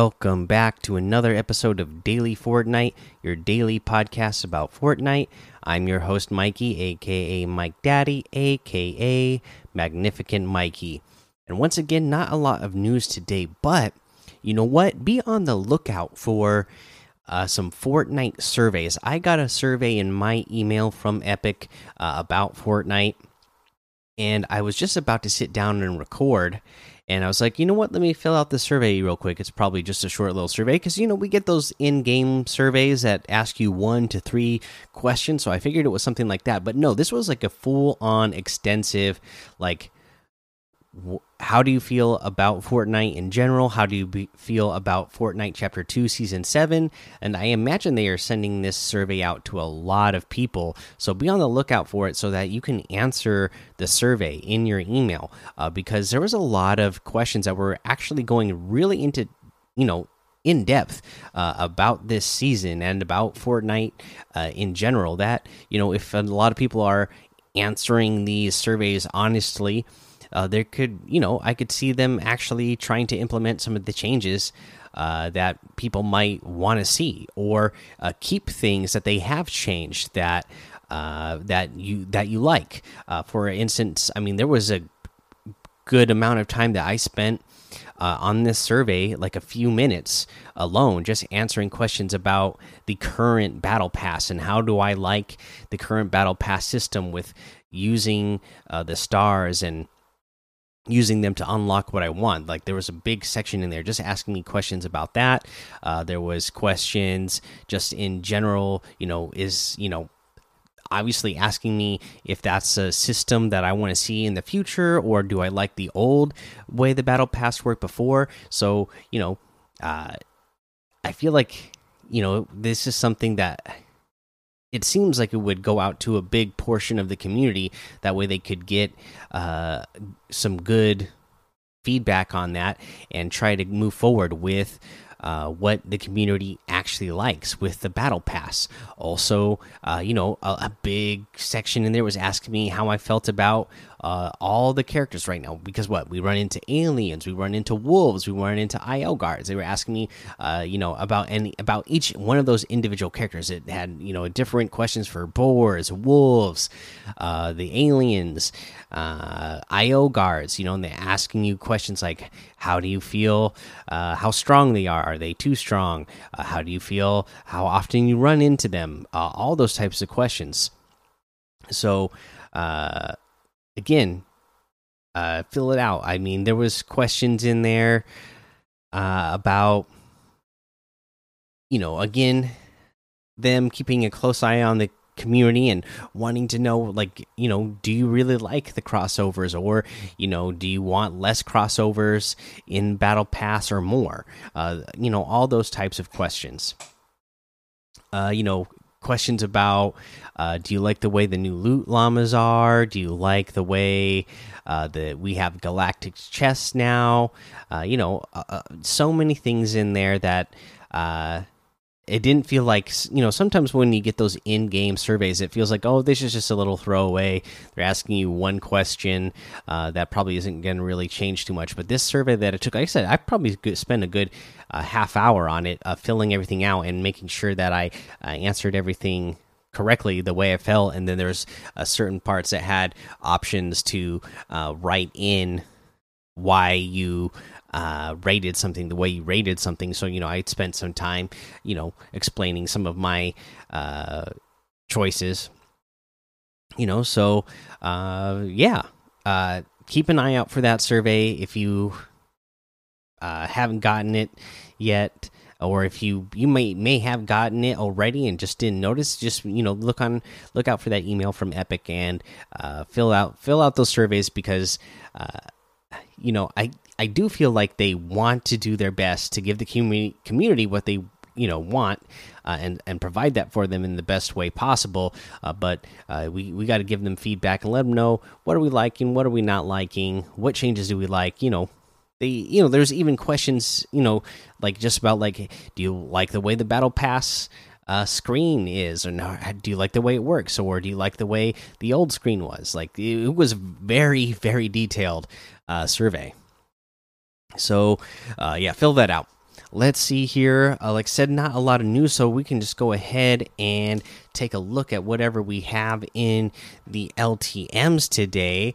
Welcome back to another episode of Daily Fortnite, your daily podcast about Fortnite. I'm your host, Mikey, aka Mike Daddy, aka Magnificent Mikey. And once again, not a lot of news today, but you know what? Be on the lookout for uh, some Fortnite surveys. I got a survey in my email from Epic uh, about Fortnite, and I was just about to sit down and record and I was like, you know what? Let me fill out the survey real quick. It's probably just a short little survey because, you know, we get those in game surveys that ask you one to three questions. So I figured it was something like that. But no, this was like a full on extensive, like, how do you feel about Fortnite in general? How do you be, feel about Fortnite Chapter 2 Season 7? And I imagine they are sending this survey out to a lot of people. So be on the lookout for it so that you can answer the survey in your email. Uh, because there was a lot of questions that were actually going really into, you know, in depth uh, about this season and about Fortnite uh, in general. That, you know, if a lot of people are answering these surveys honestly, uh, there could you know I could see them actually trying to implement some of the changes uh, that people might want to see or uh, keep things that they have changed that uh, that you that you like. Uh, for instance, I mean there was a good amount of time that I spent. Uh, on this survey, like a few minutes alone, just answering questions about the current battle pass and how do I like the current battle pass system with using the stars and using them to unlock what I want. Like there was a big section in there just asking me questions about that. Uh, there was questions just in general. You know, is you know obviously asking me if that's a system that I want to see in the future or do I like the old way the battle pass worked before. So you know, uh, I feel like you know this is something that it seems like it would go out to a big portion of the community. That way, they could get uh, some good feedback on that and try to move forward with uh, what the community actually likes with the battle pass. Also, uh, you know, a, a, big section in there was asking me how I felt about uh, all the characters right now because what we run into aliens, we run into wolves, we run into IO guards. They were asking me, uh, you know, about any about each one of those individual characters. It had you know different questions for boars, wolves, uh, the aliens, uh, IO guards. You know, and they're asking you questions like, how do you feel? Uh, how strong they are? Are they too strong? Uh, how do you feel? How often you run into them? all those types of questions. So again, uh, fill it out. I mean, there was questions in there uh, about, you know, again, them keeping a close eye on the community and wanting to know like you know do you really like the crossovers or you know do you want less crossovers in battle pass or more uh you know all those types of questions uh you know questions about uh, do you like the way the new loot llamas are? Do you like the way uh, that we have galactic chests now? Uh, you know, uh, uh, so many things in there that uh, it didn't feel like you know sometimes when you get those in-game surveys it feels like oh this is just a little throwaway. They're asking you one question uh, that probably isn't going to really change too much. But this survey that it took like i said i probably spent a good uh, half hour on it uh, filling everything out and making sure that i uh, answered everything correctly the way I felt, and then there's uh, certain parts that had options to uh, write in why you uh, rated something the way you rated something. So you know, I spent some time, you know, explaining some of my uh, choices. You know, so uh, yeah, uh, keep an eye out for that survey if you uh, haven't gotten it yet or if you you may may have gotten it already and just didn't notice just you know look on look out for that email from epic and uh, fill out fill out those surveys because uh, you know i I do feel like they want to do their best to give the community community what they you know want uh, and and provide that for them in the best way possible. Uh, but uh, we we got to give them feedback and let them know what are we liking, what are we not liking, what changes do we like. You know, they you know there's even questions you know like just about like do you like the way the battle pass uh, screen is, or not, do you like the way it works, or do you like the way the old screen was? Like it was very, very detailed uh, survey. So, uh, yeah, fill that out. let's see here. Uh, like I said, not a lot of news, so we can just go ahead and take a look at whatever we have in the LTMs today.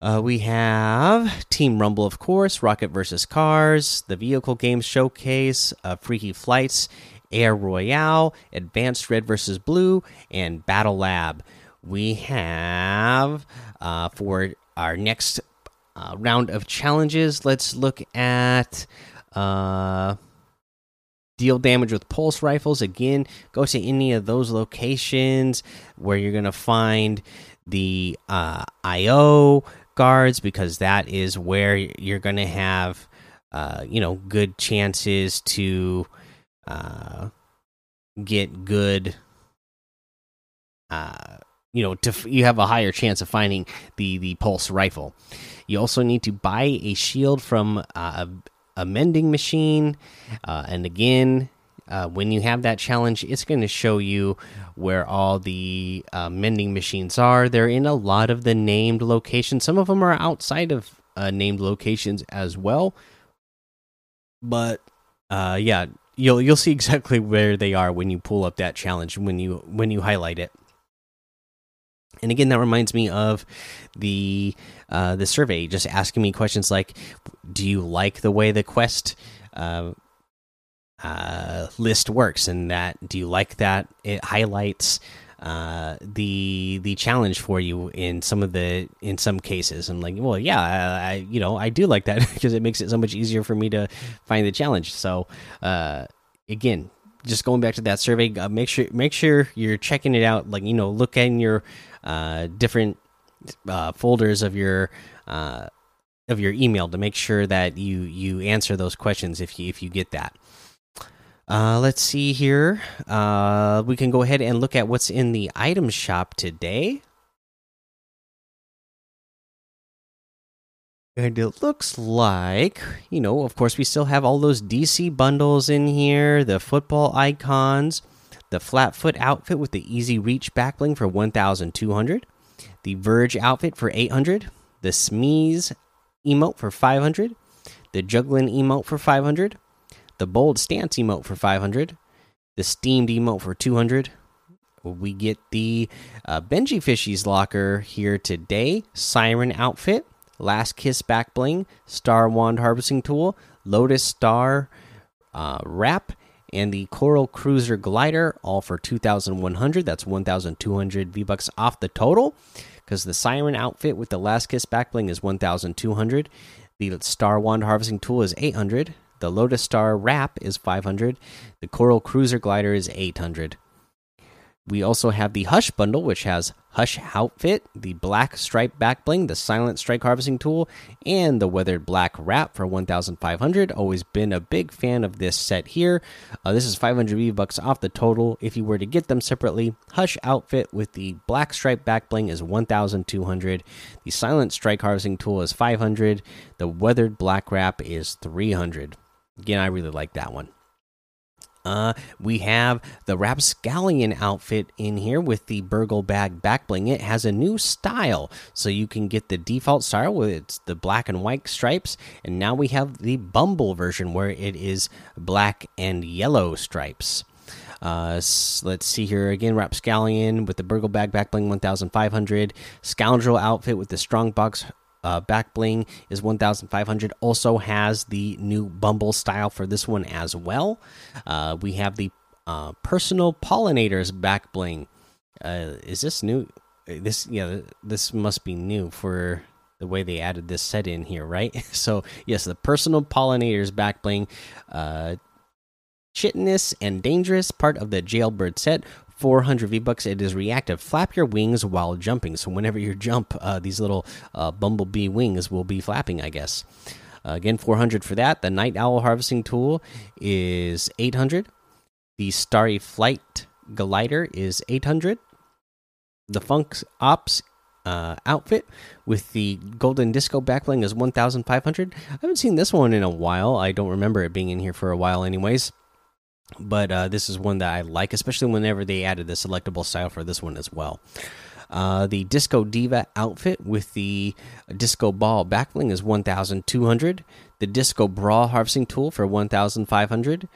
Uh, we have Team Rumble, of course, Rocket versus Cars, the Vehicle Games Showcase, uh, Freaky Flights, Air Royale, Advanced Red versus Blue, and Battle Lab. We have uh, for our next uh, round of challenges, let's look at uh, deal damage with pulse rifles. Again, go to any of those locations where you're going to find the uh, IO guards because that is where you're going to have, uh, you know, good chances to uh, get good. You know, to you have a higher chance of finding the the pulse rifle. You also need to buy a shield from uh, a, a mending machine, uh, and again, uh, when you have that challenge, it's going to show you where all the uh, mending machines are. They're in a lot of the named locations. Some of them are outside of uh, named locations as well. But uh, yeah, you'll you'll see exactly where they are when you pull up that challenge when you when you highlight it. And again, that reminds me of the uh, the survey, just asking me questions like, "Do you like the way the quest uh, uh, list works?" And that, do you like that it highlights uh, the the challenge for you in some of the in some cases? I'm like, well, yeah, I, I you know I do like that because it makes it so much easier for me to find the challenge. So uh, again, just going back to that survey, uh, make sure make sure you're checking it out. Like you know, look in your uh, different uh, folders of your uh, of your email to make sure that you you answer those questions if you if you get that. Uh, let's see here. Uh, we can go ahead and look at what's in the item shop today. And it looks like, you know, of course, we still have all those DC bundles in here, the football icons, the flat foot outfit with the easy reach backbling for 1200, the Verge outfit for 800, the Smeeze emote for 500, the Juggling emote for 500, the Bold Stance emote for 500, the Steamed emote for 200. We get the uh, Benjyfishy's locker here today, Siren outfit Last Kiss Back Bling, Star Wand Harvesting Tool, Lotus Star uh, Wrap, and the Coral Cruiser Glider, all for 2,100. That's 1,200 V Bucks off the total. Because the Siren outfit with the Last Kiss Back Bling is 1,200. The Star Wand Harvesting Tool is 800. The Lotus Star Wrap is 500. The Coral Cruiser Glider is 800. We also have the Hush bundle, which has Hush outfit, the black stripe back bling, the silent strike harvesting tool, and the weathered black wrap for 1,500. Always been a big fan of this set here. Uh, this is 500 V bucks off the total. If you were to get them separately, Hush outfit with the black stripe back bling is 1,200. The silent strike harvesting tool is 500. The weathered black wrap is 300. Again, I really like that one. Uh, we have the Rapscallion outfit in here with the Burgle Bag backbling. It has a new style, so you can get the default style with it's the black and white stripes, and now we have the Bumble version where it is black and yellow stripes. Uh, let's see here again. Rapscallion with the Burgle Bag backbling 1500. Scoundrel outfit with the Strong Box uh, back bling is 1500 also has the new bumble style for this one as well. Uh, we have the uh, personal pollinators back bling. Uh, is this new? This yeah this must be new for the way they added this set in here right? So yes the personal pollinators back bling uh chitinous and dangerous part of the jailbird set 400 V bucks. It is reactive. Flap your wings while jumping. So whenever you jump, uh, these little uh, bumblebee wings will be flapping, I guess. Uh, again, 400 for that. The night owl harvesting tool is 800. The starry flight glider is 800. The funk ops uh, outfit with the golden disco backbling is 1500 i haven't seen this one in a while i don't remember it being in here for a while anyways but uh, this is one that I like, especially whenever they added the selectable style for this one as well. Uh, the Disco Diva outfit with the Disco Ball backbling is 1,200. The Disco Brawl harvesting tool for 1,500.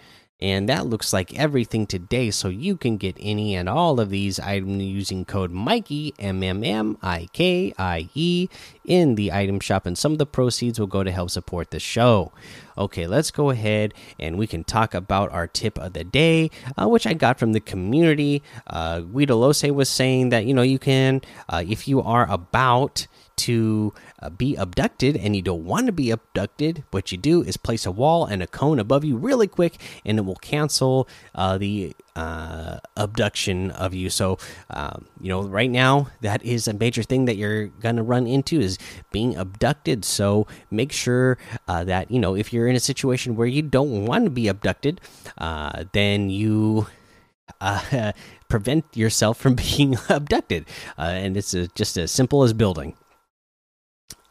And that looks like everything today. So you can get any and all of these items using code Mikey M M M I K I E in the item shop, and some of the proceeds will go to help support the show. Okay, let's go ahead and we can talk about our tip of the day, uh, which I got from the community. Uh, Guido was saying that you know you can, uh, if you are about to uh, be abducted and you don't want to be abducted, what you do is place a wall and a cone above you really quick, and it will cancel uh, the uh, abduction of you. So, um, you know, right now that is a major thing that you're gonna run into is being abducted. So make sure uh, that you know if you're in a situation where you don't want to be abducted, uh, then you. Uh, prevent yourself from being abducted, and it's just as simple as building.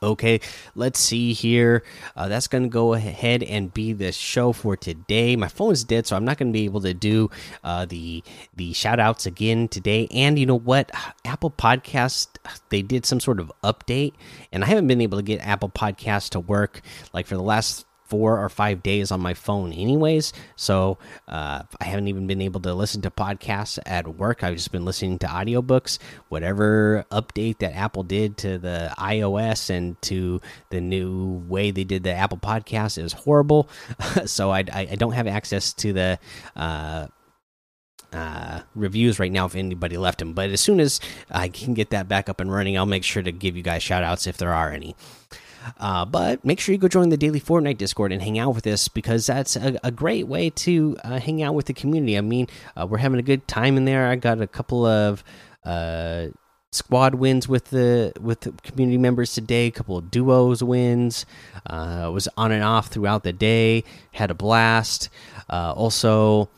Okay, let's see here. Uh, that's going to go ahead and be the show for today. My phone is dead, so I'm not going to be able to do uh, the the shout outs again today. And you know what? Apple Podcast they did some sort of update, and I haven't been able to get Apple Podcast to work like for the last four or five days on my phone, anyways. So uh, I haven't even been able to listen to podcasts at work. I've just been listening to audiobooks. Whatever update that Apple did to the iOS and to the new way they did the Apple Podcast is horrible. so I, I, don't have access to the. Uh, uh, reviews right now if anybody left them. But as soon as I can get that back up and running, I'll make sure to give you guys shout outs if there are any. Uh, but make sure you go join the daily Fortnite Discord and hang out with us because that's a, a great way to uh, hang out with the community. I mean, uh, we're having a good time in there. I got a couple of uh, squad wins with the with the community members today. A couple of duos wins. Uh, was on and off throughout the day. Had a blast. Uh, also.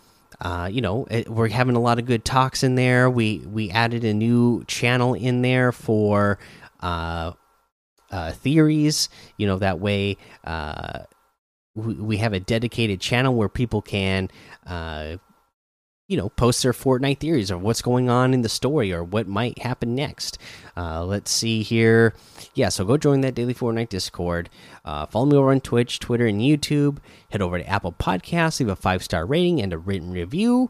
Uh, you know, it, we're having a lot of good talks in there. We we added a new channel in there for uh, uh, theories. You know, that way uh, we, have a dedicated channel where people can, uh, you know, post their Fortnite theories or what's going on in the story or what might happen next. Uh, let's see here. Yeah, so go join that daily Fortnite Discord. Uh, follow me over on Twitch, Twitter, and YouTube. Head over to Apple Podcasts, leave a five star rating and a written review